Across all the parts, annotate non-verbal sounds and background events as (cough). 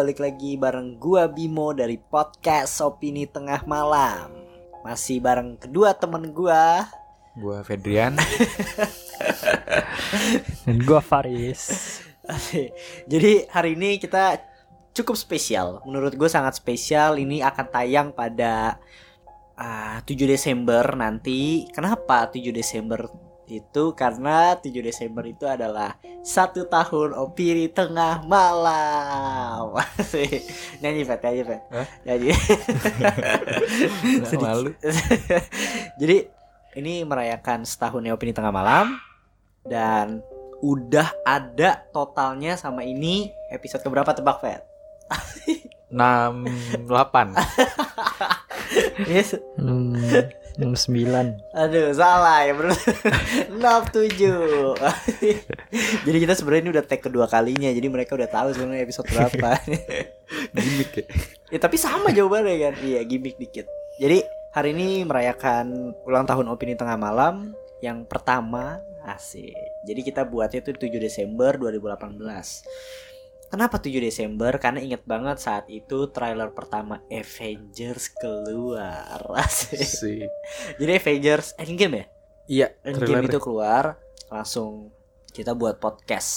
balik lagi bareng gua Bimo dari podcast Opini Tengah Malam. Masih bareng kedua temen gua. Gua Fedrian. (laughs) Dan gue Faris Jadi hari ini kita cukup spesial. Menurut gue sangat spesial. Ini akan tayang pada ah, 7 Desember nanti. Kenapa 7 Desember itu? Karena 7 Desember itu adalah satu tahun opini tengah malam. (laughs) Nyanyi Fet, nyanyi. (laughs) Nggak malu. (laughs) Jadi ini merayakan setahunnya opini tengah malam dan udah ada totalnya sama ini episode keberapa tebak Fet? 6 8. Yes. hmm, 69 Aduh salah ya bro. (laughs) 67 (laughs) Jadi kita sebenarnya ini udah tag kedua kalinya Jadi mereka udah tahu sebenarnya episode berapa. (laughs) Gimik ya. Ya tapi sama jawabannya kan? Iya gimmick dikit. Jadi hari ini merayakan ulang tahun Opini Tengah Malam Yang pertama Asik. Jadi kita buatnya itu 7 Desember 2018 Kenapa 7 Desember? Karena inget banget saat itu trailer pertama Avengers keluar Asik. (laughs) Jadi Avengers Endgame ya? Iya, Endgame trailer. itu keluar Langsung kita buat podcast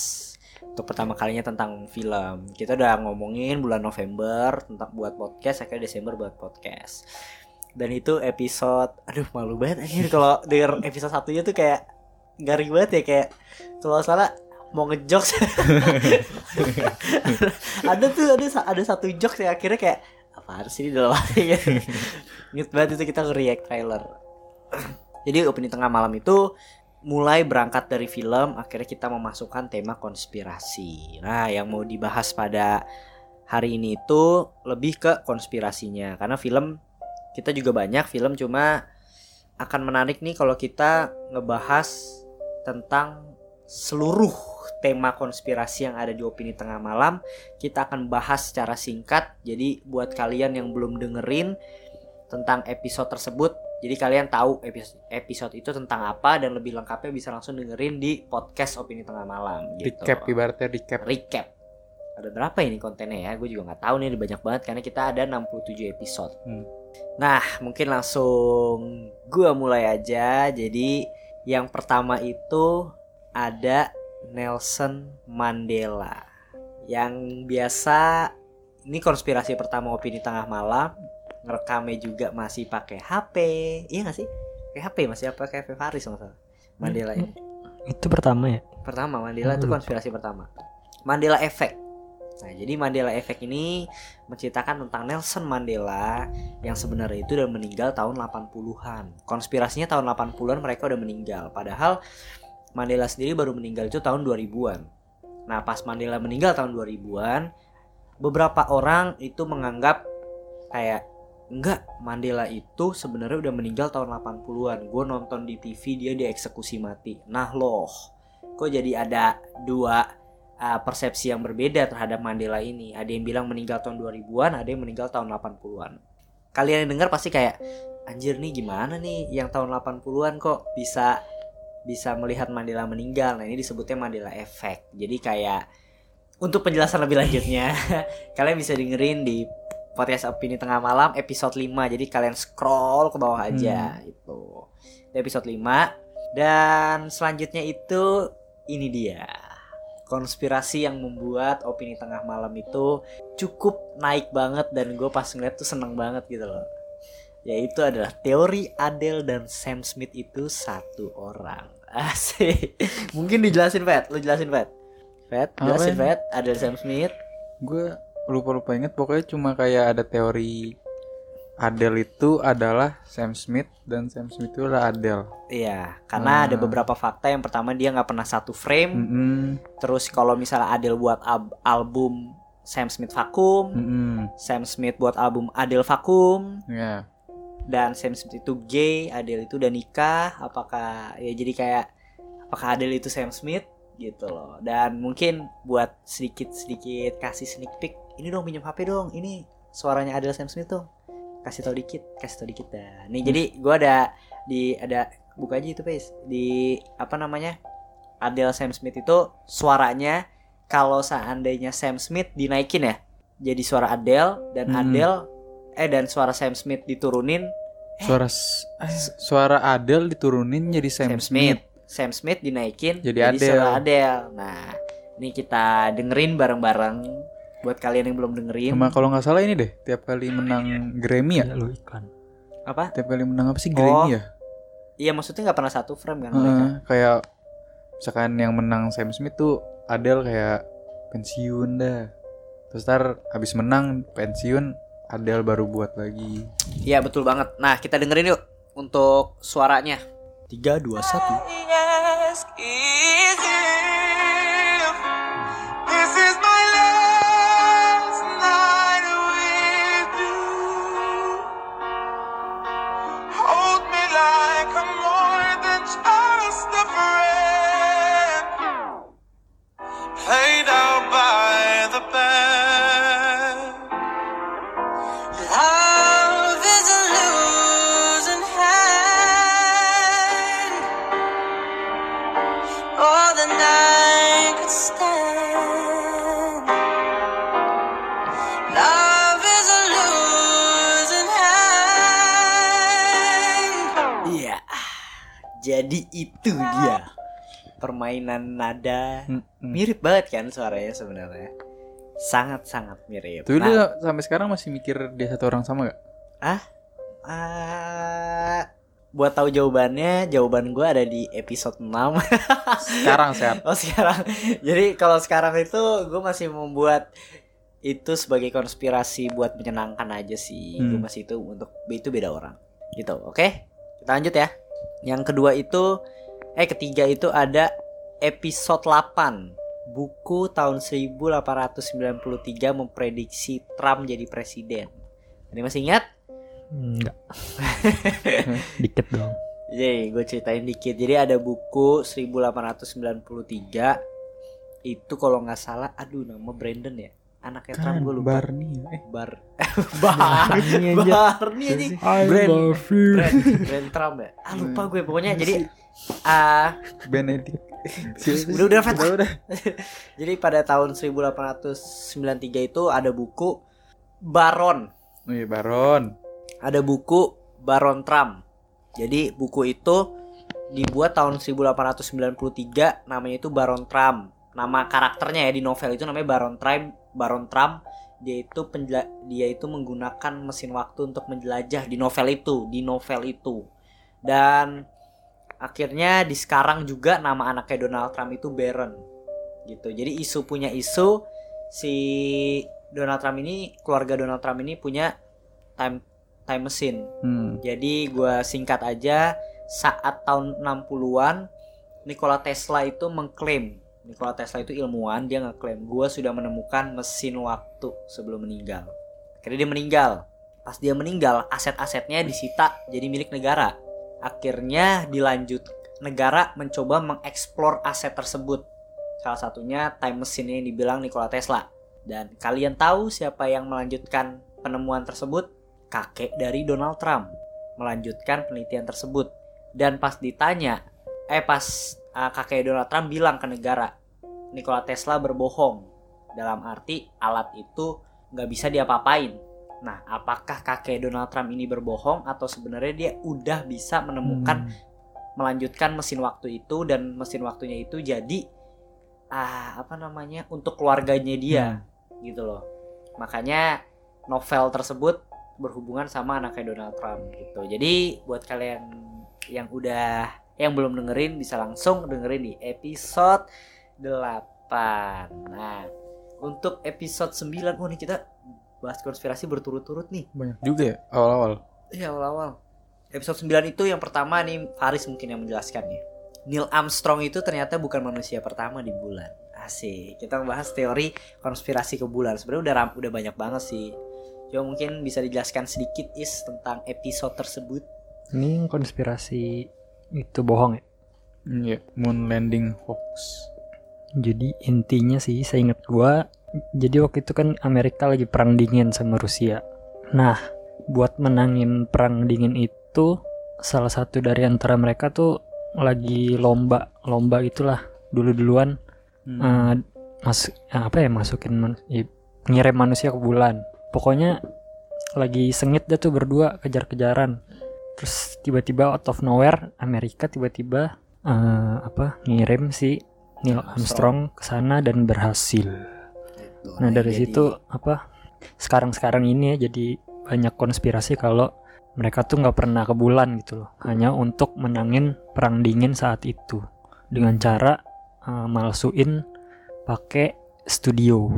Untuk pertama kalinya tentang film Kita udah ngomongin bulan November Tentang buat podcast Akhirnya Desember buat podcast Dan itu episode Aduh malu banget anjir Kalau denger episode satunya tuh kayak Garing banget ya Kayak Kalau salah Mau ngejokes (laughs) Ada tuh ada, ada satu jokes yang akhirnya kayak Apaan sih ini dalam hati gitu. Ingat banget itu kita nge-react trailer Jadi opening tengah malam itu mulai berangkat dari film akhirnya kita memasukkan tema konspirasi. Nah, yang mau dibahas pada hari ini itu lebih ke konspirasinya karena film kita juga banyak film cuma akan menarik nih kalau kita ngebahas tentang seluruh tema konspirasi yang ada di opini tengah malam kita akan bahas secara singkat jadi buat kalian yang belum dengerin tentang episode tersebut jadi kalian tahu episode episode itu tentang apa dan lebih lengkapnya bisa langsung dengerin di podcast opini tengah malam gitu. Recap ibaratnya recap. Recap. Ada berapa ini kontennya ya? Gue juga nggak tahu nih ada banyak banget karena kita ada 67 episode. Hmm. Nah, mungkin langsung gua mulai aja. Jadi yang pertama itu ada Nelson Mandela. Yang biasa ini konspirasi pertama opini tengah malam ngerekamnya juga masih pakai HP iya gak sih? Pakai HP masih apa? Pakai HP Faris masalah Mandela ini Itu pertama ya? pertama Mandela itu Hmm. konspirasi pertama. Mandela Effect. Nah jadi Mandela Effect ini menceritakan tentang Nelson Mandela yang sebenarnya itu udah meninggal tahun 80-an konspirasinya tahun 80-an mereka udah meninggal. Padahal Mandela sendiri baru meninggal itu tahun 2000-an nah pas Mandela meninggal tahun 2000-an beberapa orang itu menganggap kayak enggak Mandela itu sebenarnya udah meninggal tahun 80-an gue nonton di TV dia dieksekusi mati. Nah loh kok jadi ada dua uh, persepsi yang berbeda terhadap Mandela ini? Ada yang bilang meninggal tahun 2000-an ada yang meninggal tahun 80-an kalian yang dengar pasti kayak anjir nih gimana nih? Yang tahun 80-an kok bisa bisa melihat Mandela meninggal. Nah ini disebutnya Mandela Effect. Jadi kayak untuk penjelasan lebih lanjutnya (laughs) kalian bisa dengerin di podcast opini tengah malam episode 5 jadi kalian scroll ke bawah aja itu Di episode 5 dan selanjutnya itu ini dia. Konspirasi yang membuat opini tengah malam itu cukup naik banget. Dan gue pas ngeliat tuh seneng banget gitu loh yaitu adalah teori Adele dan Sam Smith itu satu orang (laughs) asik mungkin dijelasin Fat lu jelasin Fat Fat jelasin? Fat Adele Sam Smith Gue lupa-lupa inget pokoknya cuma kayak ada teori Adele itu adalah Sam Smith dan Sam Smith itu adalah Adele. Iya, karena ada Hmm. beberapa fakta. Yang pertama dia nggak pernah satu frame. Mm-mm. Terus kalau misalnya Adele buat ab- album Sam Smith vakum, Mm-mm. Sam Smith buat album Adele vakum, Ya. Dan Sam Smith itu gay, Adele itu udah nikah, apakah ya jadi kayak apakah Adele itu Sam Smith gitu loh. Dan mungkin buat sedikit-sedikit kasih sneak peek, ini dong pinjam HP dong, ini suaranya Adele Sam Smith tuh. Kasih tau dikit, kasih tau dikit dah. Nih jadi gua ada di ada buka aja itu guys di apa namanya Adele Sam Smith itu suaranya kalau seandainya Sam Smith dinaikin ya jadi suara Adele dan Hmm. Adele eh dan suara Sam Smith diturunin Suara s- eh, suara Adele diturunin jadi Sam, Sam, Smith. Sam Smith dinaikin Jadi Adele. suara Adele. Nah, ini kita dengerin bareng-bareng buat kalian yang belum dengerin. Sama kalau nggak salah ini deh, tiap kali menang Grammy ya. Ya, lu iklan. Apa? Tiap kali menang apa sih Oh, Grammy ya? Iya, maksudnya nggak pernah satu frame kan mereka. kayak misalkan yang menang Sam Smith tuh Adele kayak pensiun dah. Terus ntar habis menang pensiun Adele baru buat lagi. Iya, betul banget. Nah, kita dengerin yuk untuk suaranya. 3 2 1. Jadi itu dia. Permainan nada mirip banget kan suaranya sebenarnya. Sangat-sangat mirip. Tapi Nah, lu sampai sekarang masih mikir dia satu orang sama gak? ah, buat tahu jawabannya, jawaban gue ada di episode 6 (laughs) Sekarang sehat. Oh sekarang Jadi kalau sekarang itu Gue masih membuat Itu sebagai konspirasi Buat menyenangkan aja sih Gue Hmm. masih itu Untuk itu beda orang Gitu oke Kita lanjut ya Yang kedua itu Eh ketiga itu ada Episode 8 Buku tahun 1893 Memprediksi Trump jadi presiden Ini masih ingat? Enggak. (laughs) Dikit dong. Jadi gue ceritain dikit. Jadi ada buku 1893 itu kalau nggak salah, aduh nama Brandon ya. Anaknya Trump gue lupa. Barney ya? Eh, Bar. (laughs) Barney anjir. Barney aja. I Brand- love you. Brand, Brand Trump ya. Ah lupa gue pokoknya. Jadi ah Benedict. (laughs) udah udah Fat. Udah, udah. (laughs) Jadi pada tahun 1893 itu ada buku Baron. Oh iya, Baron. ada buku Baron Trump. Jadi buku itu dibuat tahun 1893 namanya itu Baron Trump. Nama karakternya ya di novel itu namanya Baron Trump. Baron Trump dia itu penjela- dia itu menggunakan mesin waktu untuk menjelajah di novel itu, di novel itu. Dan akhirnya di sekarang juga nama anaknya Donald Trump itu Baron. Gitu. Jadi isu punya isu si Donald Trump ini keluarga Donald Trump ini punya time time machine. Hmm. Jadi gua singkat aja saat tahun 60-an Nikola Tesla itu mengklaim Nikola Tesla itu ilmuwan dia ngeklaim gua sudah menemukan mesin waktu sebelum meninggal. Akhirnya dia meninggal. Pas dia meninggal aset-asetnya disita jadi milik negara. Akhirnya dilanjut negara mencoba mengeksplor aset tersebut. Salah satunya time machine yang dibilang Nikola Tesla. Dan kalian tahu siapa yang melanjutkan penemuan tersebut? kakek dari Donald Trump melanjutkan penelitian tersebut dan pas ditanya eh pas uh, kakek Donald Trump bilang ke negara Nikola Tesla berbohong. Dalam arti alat itu nggak bisa diapa-apain. Nah apakah kakek Donald Trump ini berbohong atau sebenarnya dia udah bisa menemukan Hmm. melanjutkan mesin waktu itu dan mesin waktunya itu jadi ah apa namanya untuk keluarganya dia gitu loh. Makanya novel tersebut berhubungan sama anaknya Donald Trump gitu. Jadi buat kalian yang udah yang belum dengerin bisa langsung dengerin di episode 8 nah untuk episode 9 oh nih kita bahas konspirasi berturut-turut nih Banyak juga ya awal-awal. Iya awal-awal. Episode 9 itu yang pertama nih Faris mungkin yang menjelaskannya. Neil Armstrong itu ternyata bukan manusia pertama di bulan. Asik. Kita membahas teori konspirasi ke bulan. Sebenarnya udah ram- udah banyak banget sih. Coba mungkin bisa dijelaskan sedikit is tentang episode tersebut. Ini konspirasi itu bohong ya. Iya, moon landing hoax. Jadi intinya sih saya ingat gua jadi waktu itu kan Amerika lagi perang dingin sama Rusia. Nah, buat menangin perang dingin itu salah satu dari antara mereka tuh lagi lomba, lomba itulah dulu-duluan Hmm. eh, mas apa ya masukin man- i- ngirim manusia ke bulan. Pokoknya lagi sengit dia tuh berdua kejar-kejaran. Terus tiba-tiba out of nowhere Amerika tiba-tiba eh, apa ngirim si Neil Armstrong ke sana dan berhasil. Gitu. Nah dari jadi- situ apa sekarang-sekarang ini ya jadi banyak konspirasi kalau mereka tuh nggak pernah ke bulan gitu loh, hanya untuk menangin perang dingin saat itu dengan cara uh, malsuin pakai studio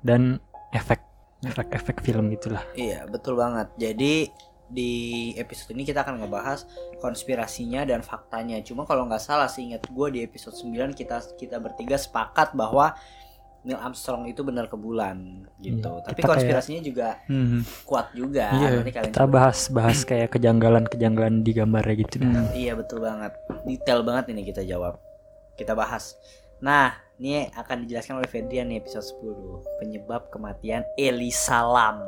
dan efek efek-efek film gitulah. Iya, betul banget. Jadi di episode ini kita akan ngebahas konspirasinya dan faktanya. Cuma kalau nggak salah sih ingat gue di episode 9 kita kita bertiga sepakat bahwa Neil Armstrong itu benar ke bulan gitu. Iya, Tapi kita kayak- konspirasinya juga Hmm. kuat juga. Iya, Nanti kalian Kita coba- bahas bahas kayak kejanggalan-kejanggalan di gambarnya gitu. dah. Hmm. Iya betul banget. Detail banget ini kita jawab. Kita bahas. Nah, ini akan dijelaskan oleh Fedrian nih episode 10. Penyebab kematian Elisa Lam.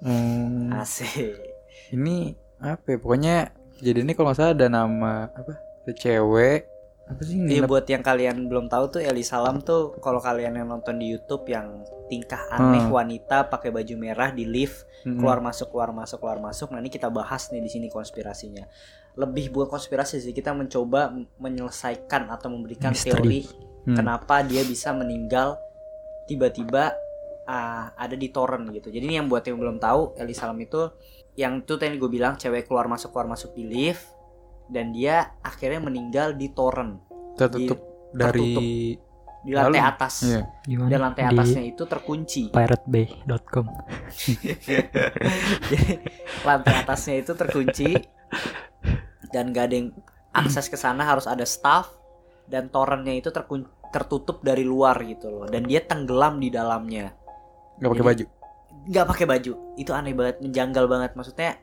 Hmm. Asik. Ini apa ya? Pokoknya jadi ini kalau nggak salah ada nama apa? Ada cewek apa sih? Iya nginep- buat yang kalian belum tahu tuh Elisa Lam tuh kalau kalian yang nonton di YouTube yang tingkah aneh Hmm. wanita pakai baju merah di lift Mm-mm. keluar masuk keluar masuk keluar masuk. Nah ini kita bahas nih di sini konspirasinya. Lebih buat konspirasi sih kita mencoba menyelesaikan atau memberikan Misteri. teori Hmm. kenapa dia bisa meninggal tiba-tiba ah, ada di torrent gitu. Jadi ini yang buat yang belum tahu Elisa Lam itu yang itu tadi gue bilang cewek keluar masuk keluar masuk di lift dan dia akhirnya meninggal di torrent tertutup dari di lantai Lalu? atas Iya. Gimana? dan lantai Di atasnya itu terkunci piratebay.com. (laughs) Lantai atasnya itu terkunci dan gak ada yang akses ke sana harus ada staff dan torrentnya itu terkun tertutup dari luar gitu loh dan dia tenggelam di dalamnya nggak pakai baju. Nggak pakai baju. Itu aneh banget menjanggal banget. Maksudnya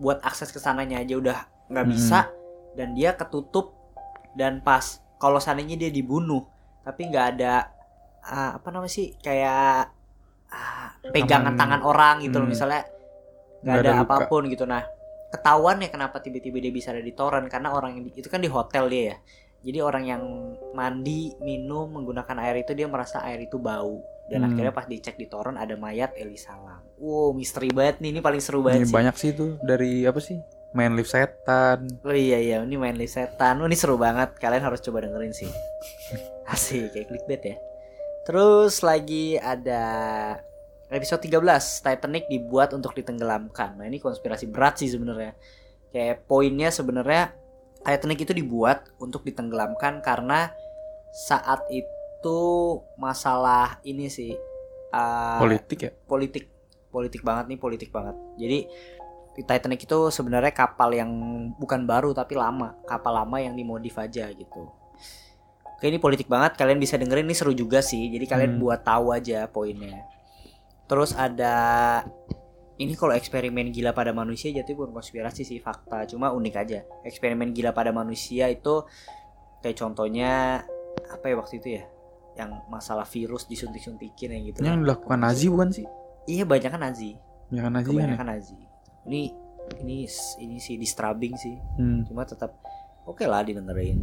buat akses ke sananya aja udah nggak bisa dan dia ketutup dan pas kalau seandainya dia dibunuh tapi nggak ada ah, apa namanya sih kayak ah, pegangan Aman. tangan orang gitu loh. Hmm. misalnya nggak ada, ada luka. apa pun gitu. Nah ketahuan ya kenapa tiba-tiba dia bisa ada di torrent karena orang yang di- itu kan di hotel dia ya. Jadi orang yang mandi minum menggunakan air itu dia merasa air itu bau dan Hmm. akhirnya pas dicek di torrent ada mayat Elisa Lam. Wow, misteri banget nih. Ini paling seru banget Ini sih. banyak sih tuh dari apa sih? Main lift setan. Oh iya iya, ini main list setan. Oh, ini seru banget. Kalian harus coba dengerin sih. (laughs) Asik kayak clickbait ya. Terus lagi ada episode 13 Titanic dibuat untuk ditenggelamkan. Nah, ini konspirasi berat sih sebenarnya. Kayak poinnya sebenarnya Titanic itu dibuat untuk ditenggelamkan karena saat itu masalah ini sih uh, Politik ya? politik. Politik banget nih politik banget. Jadi Titanic itu sebenarnya kapal yang bukan baru tapi lama. Kapal lama yang dimodif aja gitu. Oke ini politik banget. Kalian bisa dengerin ini seru juga sih. Jadi kalian Hmm. buat tahu aja poinnya. Terus ada ini kalau eksperimen gila pada manusia jadi bukan konspirasi sih fakta. Cuma unik aja. Eksperimen gila pada manusia itu kayak contohnya apa ya waktu itu ya yang masalah virus disuntik-suntikin yang gitu Yang dilakukan Nazi bukan sih? Iya banyak kan Nazi. Ya kan Nazi kan ya? Kebanyakan Nazi. Ini ini ini sih disturbing sih. Hmm. Cuma tetap oke lah didengerin.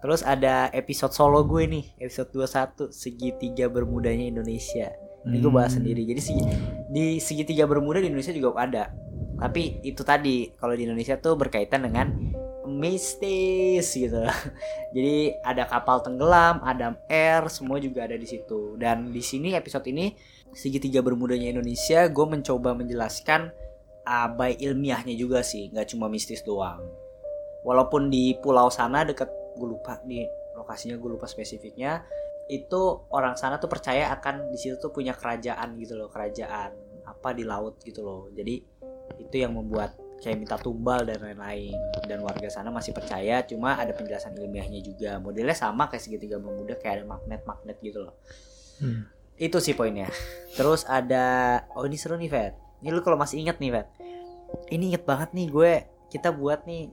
Terus ada episode solo gue nih, episode 21 segitiga bermudanya Indonesia. Ini gue bahas Hmm. sendiri. Jadi segi- di segitiga bermuda di Indonesia juga ada. Tapi itu tadi kalau di Indonesia tuh berkaitan dengan mistis gitu. (laughs) Jadi ada kapal tenggelam, ada air, semua juga ada di situ. Dan di sini episode ini segitiga bermudanya Indonesia, gue mencoba menjelaskan uh, by ilmiahnya juga sih, nggak cuma mistis doang. Walaupun di pulau sana deket gue lupa di lokasinya gue lupa spesifiknya, itu orang sana tuh percaya akan di situ tuh punya kerajaan gitu loh, kerajaan apa di laut gitu loh. Jadi itu yang membuat kayak minta tumbal dan lain-lain dan warga sana masih percaya cuma ada penjelasan ilmiahnya juga modelnya sama kayak segitiga bermuda kayak ada magnet-magnet gitu loh Hmm. itu sih poinnya terus ada oh ini seru nih Vet ini lu kalau masih inget nih Vet ini inget banget nih gue kita buat nih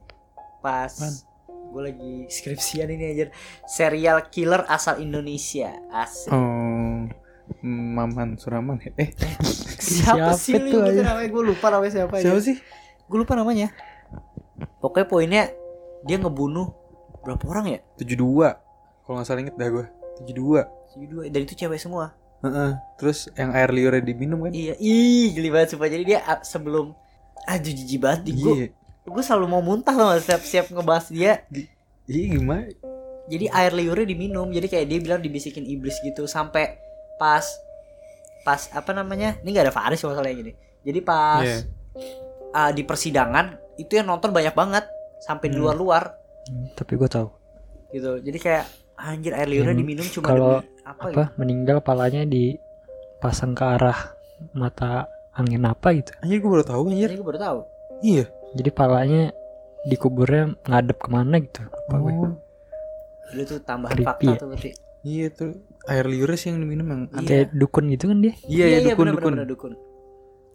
pas Man. gue lagi skripsian ini aja serial killer asal Indonesia asik Oh, Maman Suraman? Eh, siapa, siapa sih aja? namanya gue lupa namanya siapa siapa aja. sih? Gue lupa namanya. Pokoknya poinnya dia ngebunuh berapa orang ya? 72 Kalau nggak salah inget dah gue 72 Dua, dan itu cewek semua. Heeh. Terus yang air liurnya diminum kan? iya. Ih geli banget sumpah. Jadi dia ah, sebelum aduh jijik banget gue Iya. gue selalu mau muntah loh siap siap ngebahas dia. Iya gimana? jadi air liurnya diminum. Jadi kayak dia bilang dibisikin iblis gitu. Sampai pas pas apa namanya? Ini nggak ada Faris masalahnya gini. Jadi pas Iya. Ah, di persidangan itu yang nonton banyak banget sampai di Hmm. luar-luar Hmm, tapi gue tahu gitu jadi kayak anjir air liurnya Yang diminum cuma kalau demi apa, apa meninggal palanya dipasang ke arah mata angin apa gitu Anjir gue baru tahu gitu anjir. ini gue baru tahu Iya. jadi palanya dikuburnya ngadep ke mana gitu gue. Oh, Dulu tuh tambahan Creepy fakta ya. tuh berarti. iya tuh air liurnya sih yang diminum yang Iya. kayak dukun gitu kan dia Iya, iya, dukun bener, dukun. bener, bener, dukun.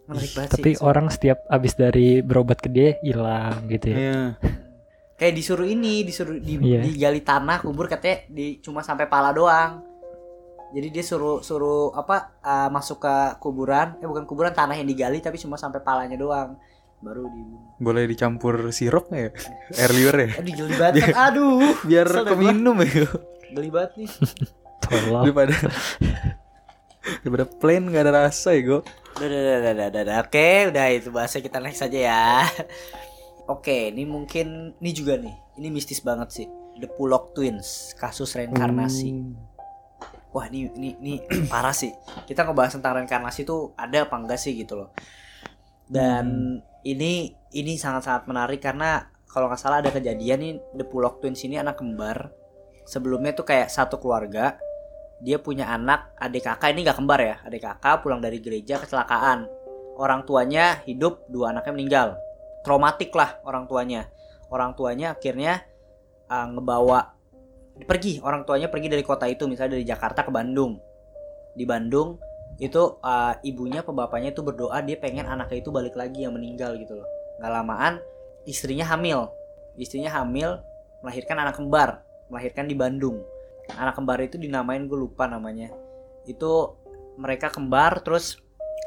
Menarik banget tapi sih. orang setiap abis dari berobat ke dia hilang gitu ya Iya. (laughs) Kayak disuruh ini, disuruh di, Iya. digali tanah kubur katanya di cuma sampai pala doang. Jadi dia suruh suruh apa uh, masuk ke kuburan, eh bukan kuburan tanah yang digali tapi cuma sampai palanya doang. Baru dibunuh. Boleh dicampur sirup ya? (laughs) air liur ya? Aduh geli banget. Aduh. Biar keminum ya. Geli banget nih. (laughs) tolong Daripada daripada plain nggak ada rasa ya gue. Udah, udah, udah, udah, udah, udah. Oke, udah itu bahasa kita next aja ya. (laughs) Oke, ini mungkin ini juga nih. Ini mistis banget sih. The Pullock Twins, kasus reinkarnasi. Hmm. Wah, ini ini ini (clears throat) parah sih. Kita ngebahas tentang reinkarnasi itu ada apa enggak sih gitu loh. Dan ini ini sangat-sangat menarik karena kalau nggak salah ada kejadian nih The Pullock Twins ini anak kembar. Sebelumnya tuh kayak satu keluarga. Dia punya anak, adik kakak ini nggak kembar ya. Adik kakak pulang dari gereja kecelakaan. Orang tuanya hidup, dua anaknya meninggal. Traumatik lah orang tuanya. Orang tuanya akhirnya uh, ngebawa pergi orang tuanya pergi dari kota itu misalnya dari Jakarta ke Bandung di Bandung itu uh, ibunya apa bapaknya itu berdoa dia pengen anaknya itu balik lagi yang meninggal gitu loh nggak lamaan istrinya hamil istrinya hamil melahirkan anak kembar melahirkan di Bandung anak kembar itu dinamain gue lupa namanya. Itu mereka kembar terus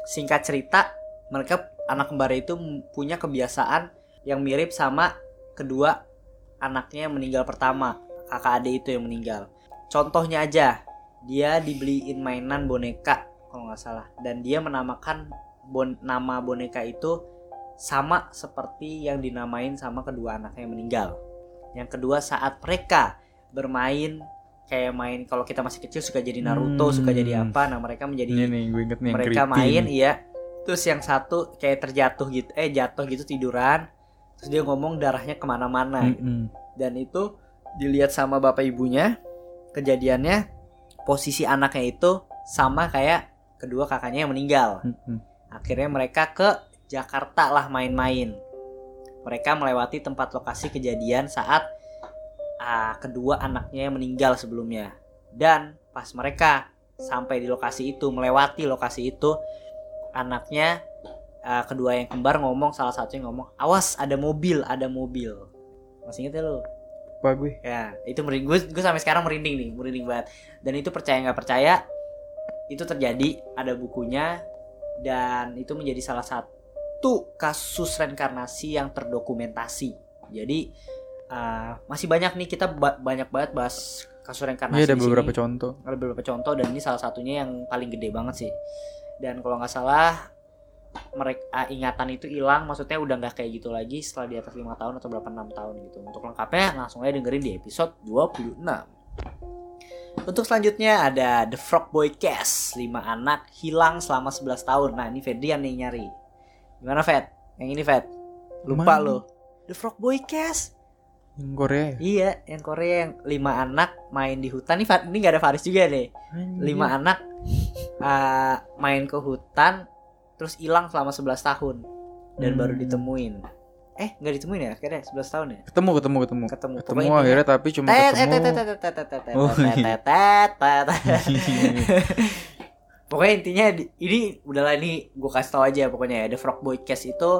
singkat cerita mereka anak kembar itu punya kebiasaan yang mirip sama kedua anaknya yang meninggal pertama kakak adik itu yang meninggal. Contohnya aja dia dibeliin mainan boneka kalau nggak salah. Dan dia menamakan bon nama boneka itu sama seperti yang dinamain sama kedua anaknya yang meninggal. Yang kedua saat mereka bermain kayak main kalau kita masih kecil suka jadi Naruto Hmm. suka jadi apa nah mereka menjadi Ini nih gue inget nih mereka creepy main iya terus yang satu kayak terjatuh gitu eh jatuh gitu tiduran terus dia ngomong darahnya ke mana-mana gitu. Mm-mm. dan itu dilihat sama bapak ibunya kejadiannya posisi anaknya itu sama kayak kedua kakaknya yang meninggal Mm-mm. akhirnya mereka ke Jakarta lah main-main mereka melewati tempat lokasi kejadian saat ah, kedua anaknya yang meninggal sebelumnya dan pas mereka sampai di lokasi itu melewati lokasi itu anaknya ah, kedua yang kembar ngomong salah satu yang ngomong awas ada mobil ada mobil masih inget ya lu Apa gue? Ya, itu merinding. Gue, gue sampai sekarang merinding nih, merinding banget. Dan itu percaya nggak percaya, itu terjadi. Ada bukunya dan itu menjadi salah satu kasus reinkarnasi yang terdokumentasi. Jadi uh, masih banyak nih kita ba- banyak banget bahas kasus reinkarnasi. Iya ada beberapa sini. contoh. Ada beberapa contoh dan ini salah satunya yang paling gede banget sih. Dan kalau nggak salah mereka ingatan itu hilang maksudnya udah nggak kayak gitu lagi setelah di atas lima tahun atau berapa enam tahun gitu untuk lengkapnya langsung aja dengerin di episode 26 untuk selanjutnya ada The Frog Boy Cast 5 anak hilang selama 11 tahun nah ini Fedrian nih nyari gimana Fed yang ini Fed lupa Mana? lo The Frog Boy Cast Yang Korea ya? iya yang Korea yang lima anak main di hutan. Ini ini nggak ada Faris juga nih. Anjir. lima anak uh, main ke hutan terus hilang selama 11 tahun. Dan Hmm. baru ditemuin. Eh nggak ditemuin ya? Akhirnya 11 tahun ya? Ketemu ketemu ketemu. ketemu. Ketemu Pokoknya akhirnya tapi cuma ketemu. Pokoknya intinya ini udahlah ini gue kasih tau aja pokoknya ya. The Frog Boy Case itu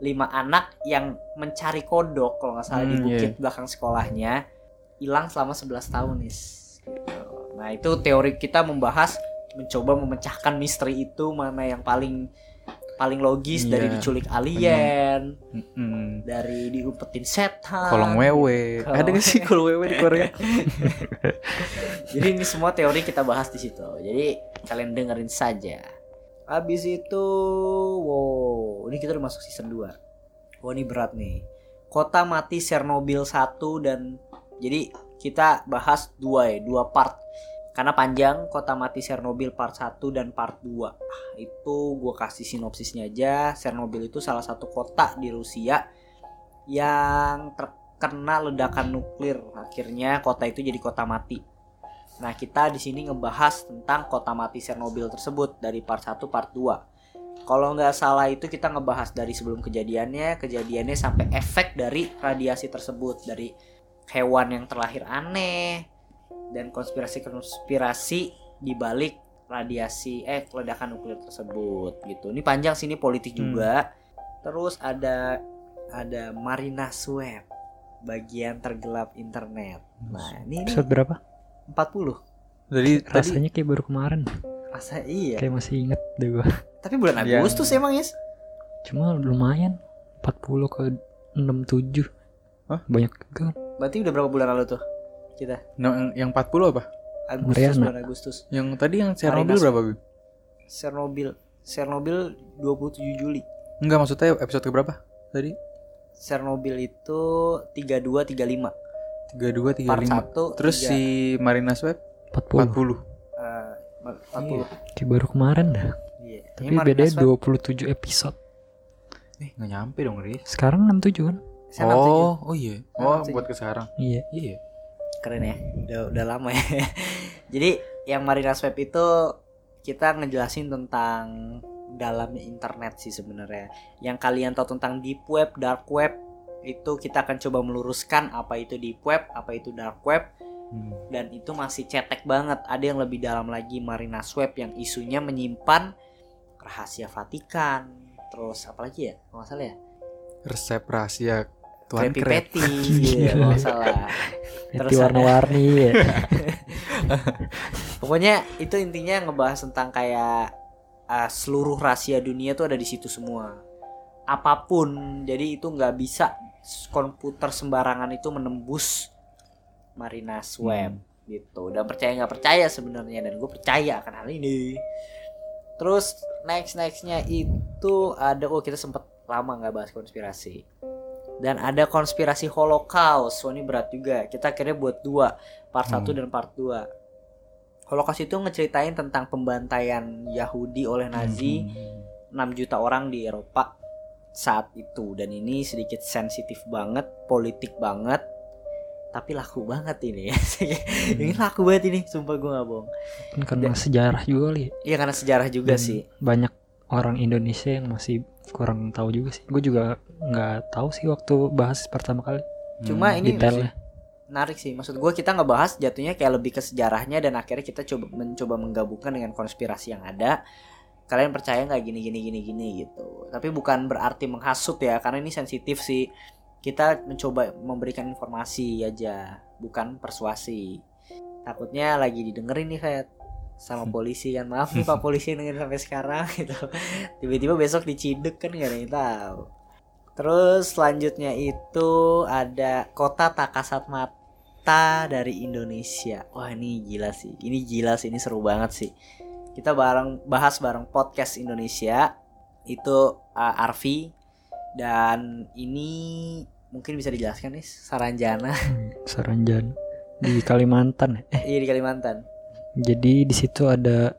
lima anak yang mencari kodok kalau nggak salah di Hmm, bukit belakang sekolahnya hilang selama 11 tahun nih. Gitu. Nah itu teori kita membahas mencoba memecahkan misteri itu mana yang paling paling logis dari Iya, diculik alien, Mm-mm. dari diumpetin setan, Kolong wewe. Kolong Ada gak sih (laughs) kolong wewe di Korea? Jadi ini semua teori kita bahas di situ. Jadi kalian dengerin saja. Habis itu, wow, ini kita udah masuk season 2. Wah ini berat nih. Kota mati Chernobyl 1 dan jadi kita bahas dua ya, dua part. Karena panjang Kota mati Chernobyl part 1 dan part 2. Ah, itu gue kasih sinopsisnya aja. Chernobyl itu salah satu kota di Rusia yang terkena ledakan nuklir. Akhirnya kota itu jadi kota mati. Nah, kita di sini ngebahas tentang kota mati Chernobyl tersebut dari part 1 part 2. Kalau nggak salah itu kita ngebahas dari sebelum kejadiannya, kejadiannya sampai efek dari radiasi tersebut dari hewan yang terlahir aneh dan konspirasi-konspirasi di balik radiasi eh ledakan nuklir tersebut gitu. Ini panjang sini politik Hmm. juga. Terus ada ada Marina Swab bagian tergelap internet. Nah, ini, ini Episode berapa? 40. Jadi tadi Rasanya kayak baru kemarin. Masa iya. Kayak masih inget deh gua. Tapi bulan Yang- Agustus emang, Yes? Cuma lumayan 40 ke 67. Hah? Banyak juga. kan. Berarti udah berapa bulan lalu tuh? Kita yang, yang 40 apa? Agustus Mariana. bulan Agustus. Yang tadi yang Chernobyl berapa? Chernobyl Chernobyl 27 Juli. Enggak maksudnya episode ke berapa? Tadi Chernobyl itu 32 35. 32 Part 35. 1 Terus si Marina Swab 40. 40. eh, 40. Kayak baru kemarin dah. Iya. Tapi Ini bedanya Swab 27 episode. Eh, nggak nyampe dong, Riz. Sekarang 67 kan? saya 67. Oh, oh iya. Oh, 67. buat ke sekarang. Iya. Iya. keren ya udah udah lama ya (laughs) jadi yang Marina Swab itu kita ngejelasin tentang dalamnya internet sih sebenarnya yang kalian tahu tentang deep web dark web itu kita akan coba meluruskan apa itu deep web apa itu dark web Hmm. dan itu masih cetek banget ada yang lebih dalam lagi Marina Swab yang isunya menyimpan rahasia Vatikan terus apa lagi ya kalau nggak salah ya Resep rahasia Tuan Krabby Krab. Patty (laughs) ya kalau salah Terus warna-warni ya. (laughs) Pokoknya itu intinya ngebahas tentang kayak uh, seluruh rahasia dunia tuh ada di situ semua. Apa pun, jadi itu nggak bisa komputer sembarangan itu menembus Marina's Web gitu. Dan percaya nggak percaya sebenarnya dan gue percaya akan hal ini. Terus next nextnya itu ada oh kita sempet lama nggak bahas konspirasi. Dan ada konspirasi Holocaust. Oh ini berat juga. Kita akhirnya buat dua, part 1 Hmm. dan part 2. Holocaust itu ngeceritain tentang pembantaian Yahudi oleh Nazi Hmm. 6 juta orang di Eropa saat itu dan ini sedikit sensitif banget, politik banget. Tapi laku banget ini. (laughs) ini laku banget ini, sumpah gue gak bohong. Kan karena sejarah juga kali. ya. Iya karena sejarah juga Dan sih. Banyak orang Indonesia yang masih kurang tahu juga sih. Gue juga nggak tahu sih waktu bahas pertama kali Cuma ini detailnya. menarik sih. Maksud gue kita ngebahas jatuhnya kayak lebih ke sejarahnya dan akhirnya kita coba mencoba menggabungkan dengan konspirasi yang ada. Kalian percaya nggak gini gini gini gini gitu. Tapi bukan berarti menghasut ya, karena ini sensitif sih. Kita mencoba memberikan informasi aja, bukan persuasi. Takutnya lagi didengerin nih Fed sama (laughs) polisi kan maaf nih pak polisi dengerin sampai sekarang (laughs) gitu tiba-tiba besok diciduk kan gak ada yang tahu terus selanjutnya itu ada kota tak kasat mata dari Indonesia wah ini gila sih ini gila sih ini seru banget sih kita bareng bahas bareng podcast Indonesia itu uh, Arfi dan ini mungkin bisa dijelaskan nih Saranjana Saranjan di Kalimantan. Eh, iya di Kalimantan jadi di situ ada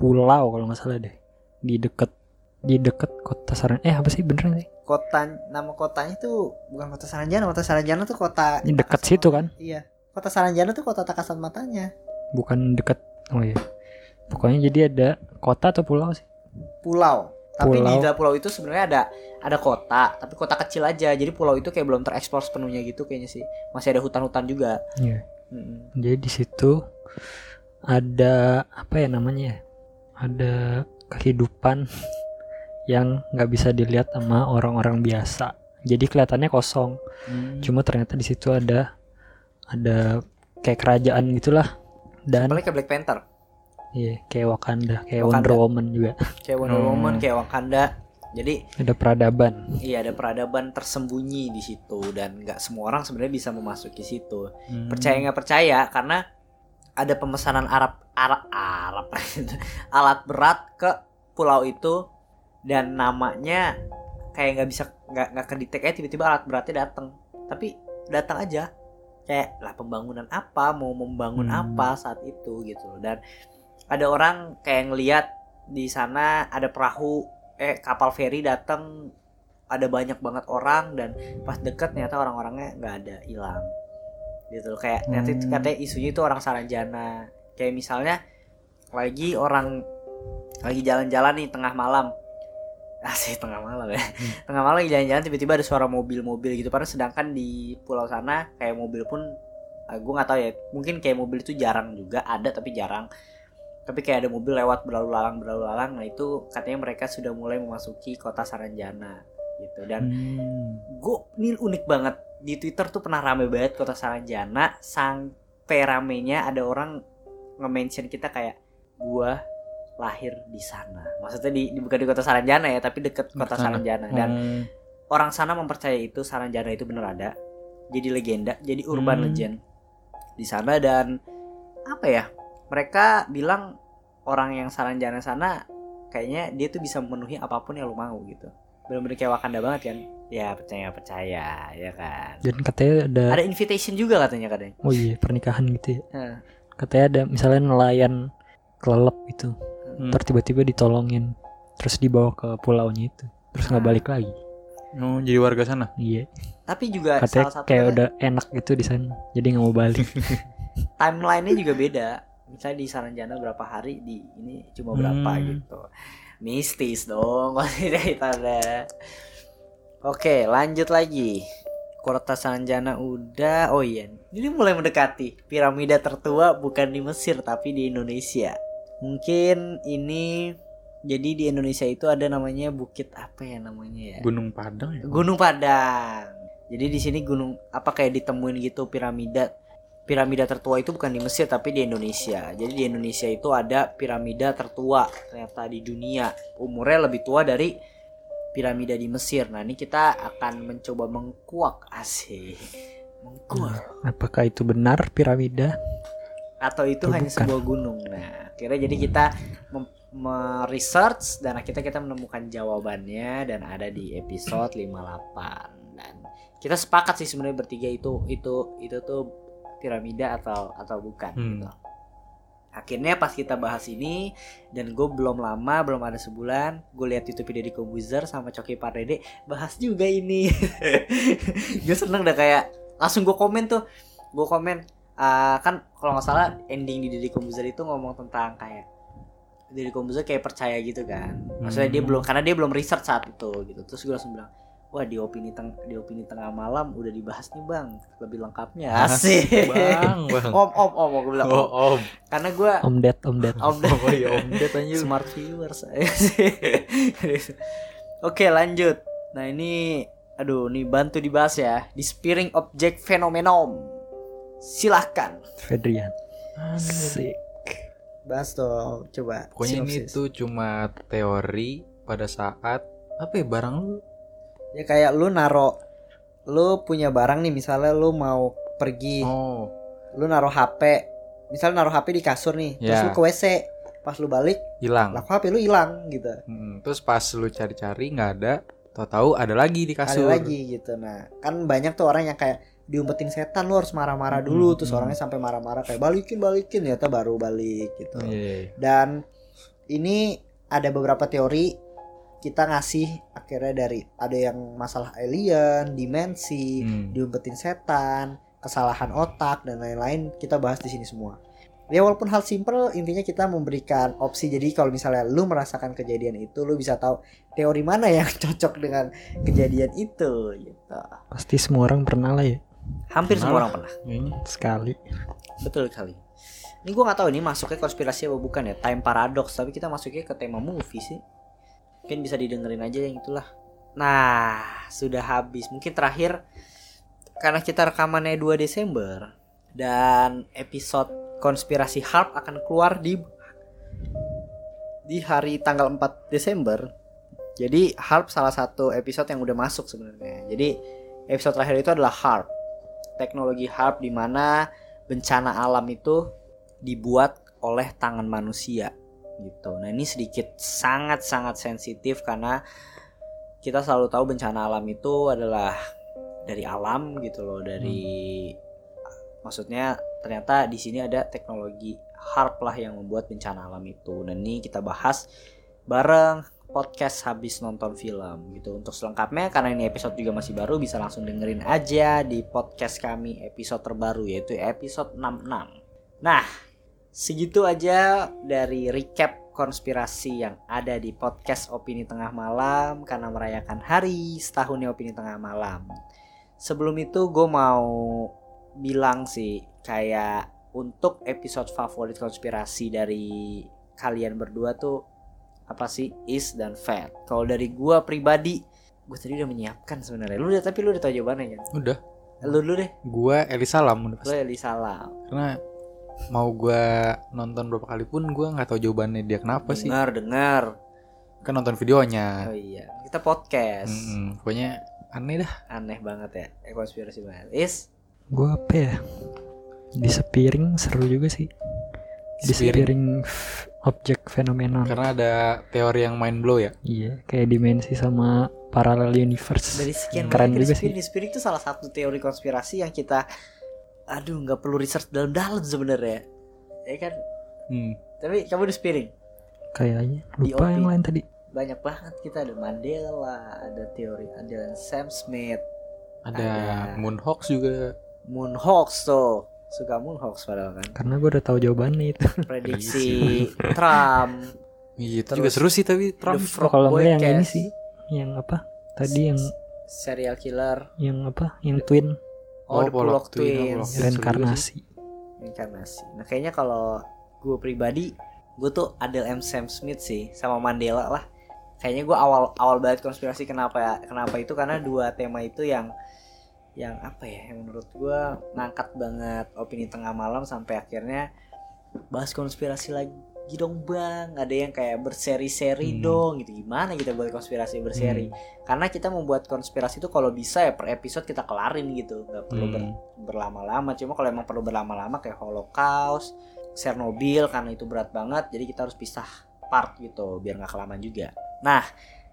pulau kalau nggak salah deh di deket di deket kota Saran. Eh apa sih beneran sih? kota nama kotanya tuh bukan kota Saranjana kota Saranjana tuh kota tak kasat situ kan? iya kota Saranjana tuh kota tak kasat matanya Bukan deket. Oh iya. Pokoknya jadi ada kota atau pulau sih? pulau Tapi di Pulau. dalam pulau itu sebenarnya ada ada kota, tapi kota kecil aja. Jadi pulau itu kayak belum tereksplor sepenuhnya gitu kayaknya sih. Masih ada hutan-hutan juga. Iya. Mm-mm. Jadi di situ ada apa ya namanya ya? Ada kehidupan (laughs) yang nggak bisa dilihat sama orang-orang biasa. Jadi kelihatannya kosong. Hmm. Cuma ternyata di situ ada ada kayak kerajaan gitulah. Dan kayak Black Panther, iya, kayak Wakanda, kayak Wakanda. Wonder Woman juga. kayak Wonder Hmm. Woman, kayak Wakanda. Jadi Ada peradaban. iya ada peradaban tersembunyi di situ dan nggak semua orang sebenarnya bisa memasuki situ. Hmm. Percaya nggak percaya karena ada pemesanan Arab Arab Arab (laughs) alat berat ke pulau itu dan namanya kayak nggak bisa nggak nggak kedetek aja tiba-tiba alat beratnya datang tapi datang aja kayak lah pembangunan apa mau membangun Hmm. apa saat itu gitu loh. dan ada orang kayak ngelihat di sana ada perahu eh kapal feri datang ada banyak banget orang dan pas deket ternyata orang-orangnya nggak ada hilang. Gitu loh kayak nanti Hmm. katanya isunya itu orang Saranjana kayak misalnya lagi orang lagi jalan-jalan nih tengah malam. (laughs) Asih tengah malam ya. (laughs) Tengah malam lagi jalan-jalan tiba-tiba ada suara mobil-mobil gitu. Padahal sedangkan di pulau sana kayak mobil pun gue nggak tahu ya. Mungkin kayak mobil itu jarang juga ada tapi jarang tapi kayak ada mobil lewat berlalu lalang berlalu lalang nah itu katanya mereka sudah mulai memasuki kota Saranjana gitu dan Hmm. gue ini unik banget di Twitter tuh pernah rame banget kota Saranjana sampai ramenya ada orang nge-mention kita kayak gua lahir di sana maksudnya di, di- bukan di kota Saranjana ya tapi deket kota Sana. Saranjana dan Hmm. orang sana mempercaya itu Saranjana itu bener ada jadi legenda jadi urban Hmm. legend di sana dan apa ya mereka bilang orang yang Saranjana sana kayaknya dia tuh bisa memenuhi apa pun yang lu mau gitu bener-bener kayak Wakanda banget kan ya percaya percaya ya kan Dan katanya ada, ada invitation juga katanya katanya oh iya pernikahan gitu ya. Hah. Katanya ada misalnya nelayan kelelep gitu. Hmm. Ntar tiba-tiba ditolongin terus dibawa ke pulaunya itu. Terus nggak Ah. balik lagi. Oh, jadi warga sana. Iya. tapi juga Katanya salah satu kayak udah enak gitu di sana. Jadi nggak mau balik. (laughs) timelinenya juga beda misalnya di Saranjana berapa hari di ini cuma berapa Hmm. gitu mistis dong (laughs) kalau tidak ada oke lanjut lagi kota Saranjana udah oh iya ini mulai mendekati piramida tertua bukan di Mesir tapi di Indonesia mungkin ini jadi di Indonesia itu ada namanya bukit apa ya namanya ya Gunung Padang ya. Gunung Padang. Jadi di sini gunung apa kayak ditemuin gitu piramida piramida tertua itu bukan di Mesir tapi di Indonesia. Jadi di Indonesia itu ada piramida tertua ternyata di dunia. Umurnya lebih tua dari piramida di Mesir. Nah, ini kita akan mencoba mengkuak asih. Mengkuak Apakah itu benar piramida? atau itu Atau hanya bukan? sebuah gunung. Nah, kira jadi kita meresearch dan akhirnya kita menemukan jawabannya dan ada di episode 58 dan kita sepakat sih sebenarnya bertiga itu itu itu tuh piramida atau atau bukan Hmm. gitu. Akhirnya pas kita bahas ini dan gue belum lama belum ada sebulan gue lihat YouTube Deddy Kobuzer sama Coki Pardede bahas juga ini. (laughs) gue seneng dah kayak langsung gue komen tuh gue komen ah, kan kalau nggak salah ending di Deddy Kobuzer itu ngomong tentang kayak Deddy Kobuzer kayak percaya gitu kan maksudnya dia Hmm. belum karena dia belum research saat itu gitu terus gue langsung bilang wah di opini teng di opini tengah malam udah dibahas nih bang lebih lengkapnya asik Bang, bang. om om om gue bilang om. Oh, om. karena gue Om Ded, Om Ded. om Oh iya, om Ded anjir. smart viewers (laughs) oke lanjut nah ini aduh nih bantu dibahas ya disappearing object phenomenon silahkan Fedrian. Sik. bahas dong coba Pokoknya ini sinopsis. tuh cuma teori pada saat apa ya barang lu ya kayak lu naro lu punya barang nih misalnya lu mau pergi Oh, lu naro HP misalnya naro HP di kasur nih terus Ya. lu ke WC pas lu balik hilang. lah HP lu hilang gitu Hmm, terus pas lu cari-cari nggak ada, tahu-tahu ada lagi di kasur. ada lagi gitu nah kan banyak tuh orang yang kayak diumpetin setan lu harus marah-marah dulu Hmm, terus hmm. orangnya sampai marah-marah kayak balikin balikin ternyata baru balik gitu Iya, iya, iya. dan ini ada beberapa teori kita ngasih akhirnya dari ada yang masalah alien dimensi Hmm. diumpetin setan kesalahan otak dan lain-lain kita bahas di sini semua. Ya walaupun hal simple intinya kita memberikan opsi. Jadi kalau misalnya lu merasakan kejadian itu lu bisa tahu teori mana yang (laughs) cocok dengan kejadian itu gitu. Pasti semua orang pernah lah ya. Hampir Pernah semua orang pernah. Kayaknya. sekali. betul kali ini gua nggak tahu ini masuknya konspirasi apa bukan ya? Time paradox tapi kita masuknya ke tema movie sih mungkin bisa didengerin aja yang itulah. Nah sudah habis. Mungkin terakhir karena kita rekamannya 2 Desember dan episode konspirasi harp akan keluar di di hari tanggal 4 Desember. Jadi harp salah satu episode yang udah masuk sebenarnya. Jadi episode terakhir itu adalah harp. Teknologi harp di mana bencana alam itu dibuat oleh tangan manusia gitu. Nah ini sedikit sangat-sangat sensitif karena kita selalu tahu bencana alam itu adalah dari alam gitu loh dari maksudnya ternyata di sini ada teknologi harp lah yang membuat bencana alam itu. Dan ini kita bahas bareng podcast habis nonton film gitu. Untuk selengkapnya karena ini episode juga masih baru bisa langsung dengerin aja di podcast kami episode terbaru yaitu episode 66. Nah, segitu aja dari recap konspirasi yang ada di podcast Opini Tengah Malam karena merayakan hari setahunnya Opini Tengah Malam. Sebelum itu gue mau bilang sih kayak untuk episode favorit konspirasi dari kalian berdua tuh apa sih is dan fat. Kalau dari gua pribadi, gue tadi udah menyiapkan sebenarnya. Lu udah tapi lu udah tahu jawabannya kan? Udah. Lu dulu deh. Gua Eli Salam udah Lu pasti. Eli Salam. Karena mau gua nonton berapa kali pun gua nggak tahu jawabannya dia kenapa sih. Dengar, dengar. Kan nonton videonya. Oh iya, kita podcast. Mm-mm. Pokoknya aneh dah. Aneh banget ya, eh, konspirasi banget. Is Gue apa ya? Di sepiring seru juga sih. Di Sepiring. sepiring objek fenomenal. Karena ada teori yang mind blow ya. Iya, kayak dimensi sama parallel universe. dari sekian Keren juga sih. Spirit itu salah satu teori konspirasi yang kita aduh nggak perlu research dalam-dalam sebenarnya. Ya kan? Hmm. Tapi kamu di Spirit Kayaknya Di lupa yang lain tadi. banyak banget kita ada Mandela, ada teori ada Sam Smith, Ada, Ada. Moonhawks juga. Moonhoax tuh. Suka Moonhoax padahal kan. Karena gue udah tahu jawabannya itu. (laughs) Prediksi Trump, Iya, itu Terus juga seru sih tapi Trump. Kalau enggak yang ini sih, yang apa? Tadi yang serial killer, yang apa? Yang twin oh, Oh, The Pollock Pollock Twin, Twins. Twins. reinkarnasi. Inkarnasi. Nah kayaknya kalau gue pribadi, gue tuh Adele M. Sam Smith sih sama Mandela lah. Kayaknya gue awal awal banget konspirasi kenapa ya? Kenapa itu karena dua tema itu yang yang apa ya? Yang menurut gue ngangkat banget opini tengah malam sampai akhirnya bahas konspirasi lagi dong bang. Ada yang kayak berseri-seri Hmm. dong gitu. Gimana kita buat konspirasi berseri? Karena kita membuat konspirasi itu kalau bisa ya per episode kita kelarin gitu. Nggak perlu ber- Hmm. berlama-lama cuma kalau emang perlu berlama-lama kayak Holocaust, Chernobyl karena itu berat banget jadi kita harus pisah part gitu biar nggak kelamaan juga. Nah,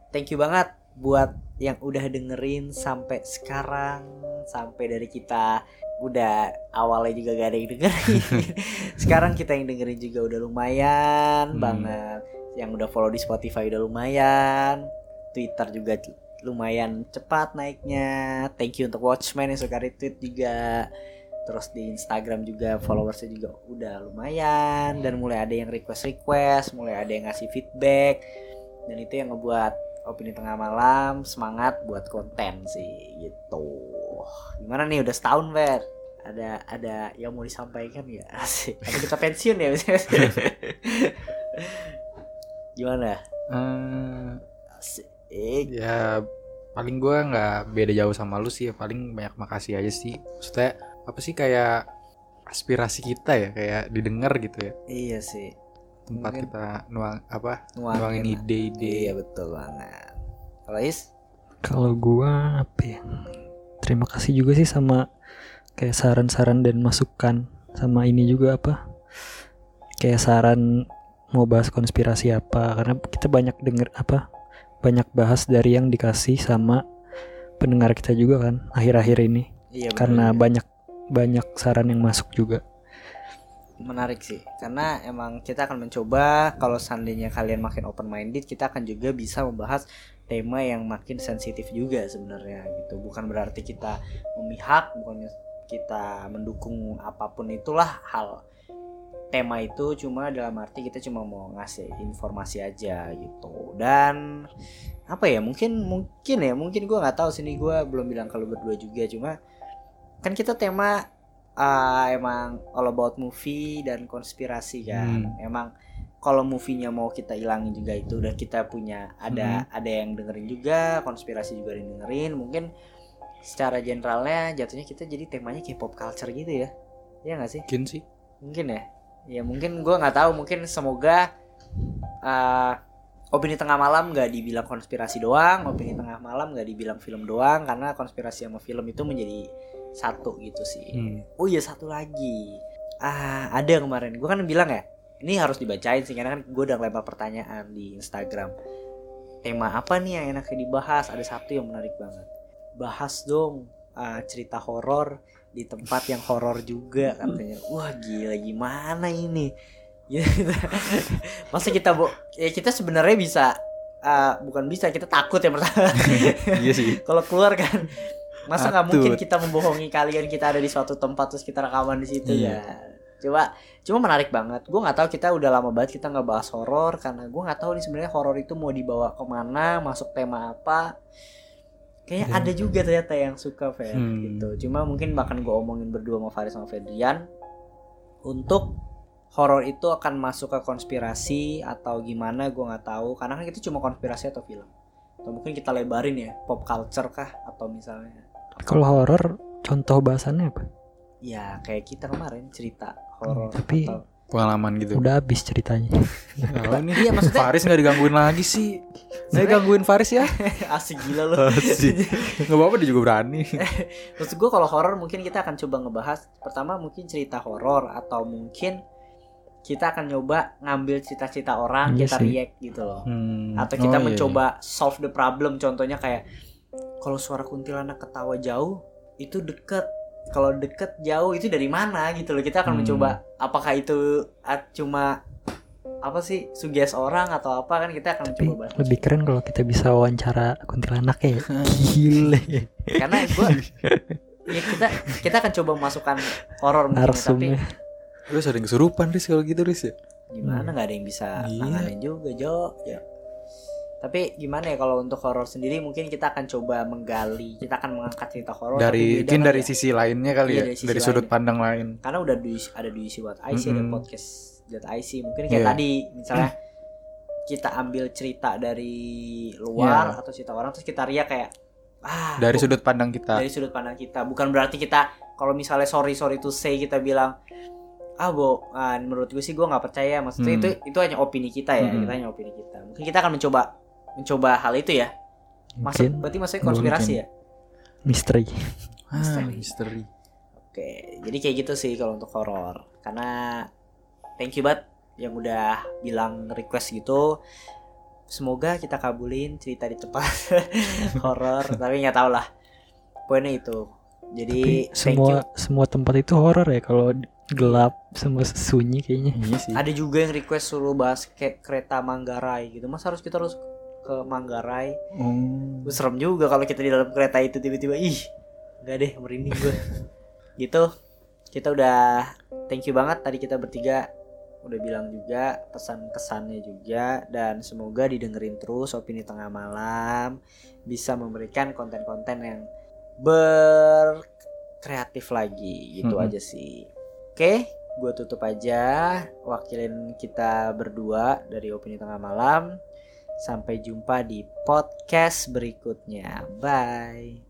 thank you banget buat yang udah dengerin sampai sekarang sampai dari kita udah awalnya juga gak ada yang dengerin. (laughs) sekarang kita yang dengerin juga udah lumayan Hmm. banget. Yang udah follow di Spotify udah lumayan. Twitter juga lumayan cepat naiknya. Thank you untuk Watchmen yang suka retweet juga. Terus di Instagram juga followersnya juga udah lumayan dan mulai ada yang request request, mulai ada yang ngasih feedback dan itu yang ngebuat opini tengah malam semangat buat konten sih gitu. Gimana nih udah setahun Ver? Ada ada yang mau disampaikan ya? (laughs) Asik. Ada kita pensiun ya? (laughs) Gimana? Eh, Asik. ya paling gua nggak beda jauh sama lu sih ya paling banyak makasih aja sih maksudnya apa sih kayak aspirasi kita ya kayak didengar gitu ya Iya sih. tempat Mungkin kita nuang apa nuangin nuangin ide-ide Iya betul banget. Kalau Is? Kalau gua apa ya? Terima kasih juga sih sama kayak saran-saran dan masukan sama ini juga apa? Kayak saran mau bahas konspirasi apa karena kita banyak denger apa? Banyak bahas dari yang dikasih sama pendengar kita juga kan akhir-akhir ini Iya karena banyak banyak saran yang masuk juga. Menarik sih. Karena emang kita akan mencoba kalau seandainya kalian makin open minded kita akan juga bisa membahas tema yang makin sensitif juga sebenarnya gitu. Bukan berarti kita memihak bukan kita mendukung apa pun itulah hal. Tema itu cuma dalam arti kita cuma mau ngasih informasi aja gitu. Dan apa ya mungkin mungkin ya mungkin gue nggak tahu sini gue belum bilang kalau berdua juga. Cuma kan kita tema ah, emang all about movie dan konspirasi kan. Hmm. emang kalau movie-nya mau kita ilangin juga itu dan kita punya ada ada yang dengerin juga konspirasi juga yang dengerin. Mungkin secara generalnya jatuhnya kita jadi temanya kayak pop culture gitu ya. Ya nggak sih? Mungkin sih. mungkin ya. Ya mungkin gua nggak tahu. Mungkin semoga uh, opini tengah malam nggak dibilang konspirasi doang opini tengah malam nggak dibilang film doang karena konspirasi sama film itu menjadi satu gitu sih. Hmm. oh iya satu lagi. Ah ada kemarin. Gua kan bilang ya ini harus dibacain sih karena kan gue udah lempar pertanyaan di Instagram. Tema apa nih yang enaknya dibahas? Ada satu yang menarik banget. Bahas dong ah, cerita horor di tempat yang horor juga katanya. Wah gila gimana ini? (laughs) Masa kita bo ya kita sebenarnya bisa ah, bukan bisa kita takut ya pertama. (laughs) Iya sih. kalau keluar kan masa nggak mungkin kita membohongi kalian kita ada di suatu tempat terus kita rekaman di situ Iya. ya. Coba cuma menarik banget. Gue nggak tahu kita udah lama banget kita nggak bahas horor karena gue nggak tahu nih sebenarnya horor itu mau dibawa ke mana masuk tema apa. Kayak ada juga ternyata yang suka Fer Hmm. gitu. Cuma mungkin bahkan gue omongin berdua sama Faris sama Fedrian untuk horor itu akan masuk ke konspirasi atau gimana gue nggak tahu. Karena kan itu cuma konspirasi atau film. Atau mungkin kita lebarin ya pop culture kah atau misalnya Kalau horor contoh bahasannya apa? ya kayak kita kemarin cerita horor tapi- atau Pengalaman gitu. Udah habis ceritanya. Tahu nih. Iya, maksudnya- Faris nggak digangguin lagi sih. Nggak gangguin Faris ya? (laughs) asik gila loh Asik. Nggak apa-apa dia juga berani. (laughs) Maksud gue kalau horor mungkin kita akan coba ngebahas pertama mungkin cerita horor atau mungkin kita akan nyoba ngambil cerita-cerita orang Iya kita sih. react gitu loh Hmm. atau kita Oh, iya, mencoba solve the problem contohnya kayak kalau suara kuntilanak ketawa jauh itu deket kalau deket jauh itu dari mana gitu loh kita akan Hmm. mencoba apakah itu cuma apa sih suges orang atau apa kan kita akan Tapi mencoba bahas lebih keren kalau kita bisa wawancara kuntilanak ya. (laughs) Gile. karena gue ya kita kita akan coba memasukkan horor mungkin ya, tapi. Lu sering kesurupan Riz kalau gitu Riz ya? gimana nggak ada yang bisa Iya. nanganin juga Jo ya tapi gimana ya kalau untuk horor sendiri mungkin kita akan coba menggali kita akan mengangkat cerita horor Dari mungkin dari ya. sisi lainnya kali Iya, ya, dari sisi dari sudut lain. pandang lain. karena udah di, ada di isi what I see ada Mm-mm. podcast that I see mungkin kayak Iya. tadi misalnya kita ambil cerita dari luar Iya. atau cerita orang terus kita riak kayak ah Dari sudut pandang kita. dari sudut pandang kita bukan berarti kita kalau misalnya sorry sorry to say kita bilang ah bo ah, menurut gue sih gue nggak percaya maksudnya Hmm. itu itu hanya opini kita ya Hmm. kita hanya opini kita mungkin kita akan mencoba mencoba hal itu ya masuk Mungkin berarti maksudnya konspirasi Mungkin. ya misteri. Ah, Misteri. misteri. oke jadi kayak gitu sih kalau untuk horor karena thank you banget yang udah bilang request gitu semoga kita kabulin cerita di tempat (laughs) horor tapi nggak tahu lah poinnya itu jadi Tapi thank semua you semua tempat itu horor ya kalau gelap semua sunyi kayaknya. Iya sih. ada juga yang request suruh bahas kayak kereta Manggarai gitu mas harus kita harus ke Manggarai. Gue serem juga kalau kita di dalam kereta itu tiba-tiba ih nggak deh merinding gue (laughs) gitu. Kita udah thank you banget tadi kita bertiga udah bilang juga pesan kesannya juga dan semoga didengerin terus opini tengah malam. Bisa memberikan konten-konten yang berkreatif lagi gitu Mhm. aja sih. Oke gue tutup aja wakilin kita berdua dari opini tengah malam Sampai jumpa di podcast berikutnya. Bye.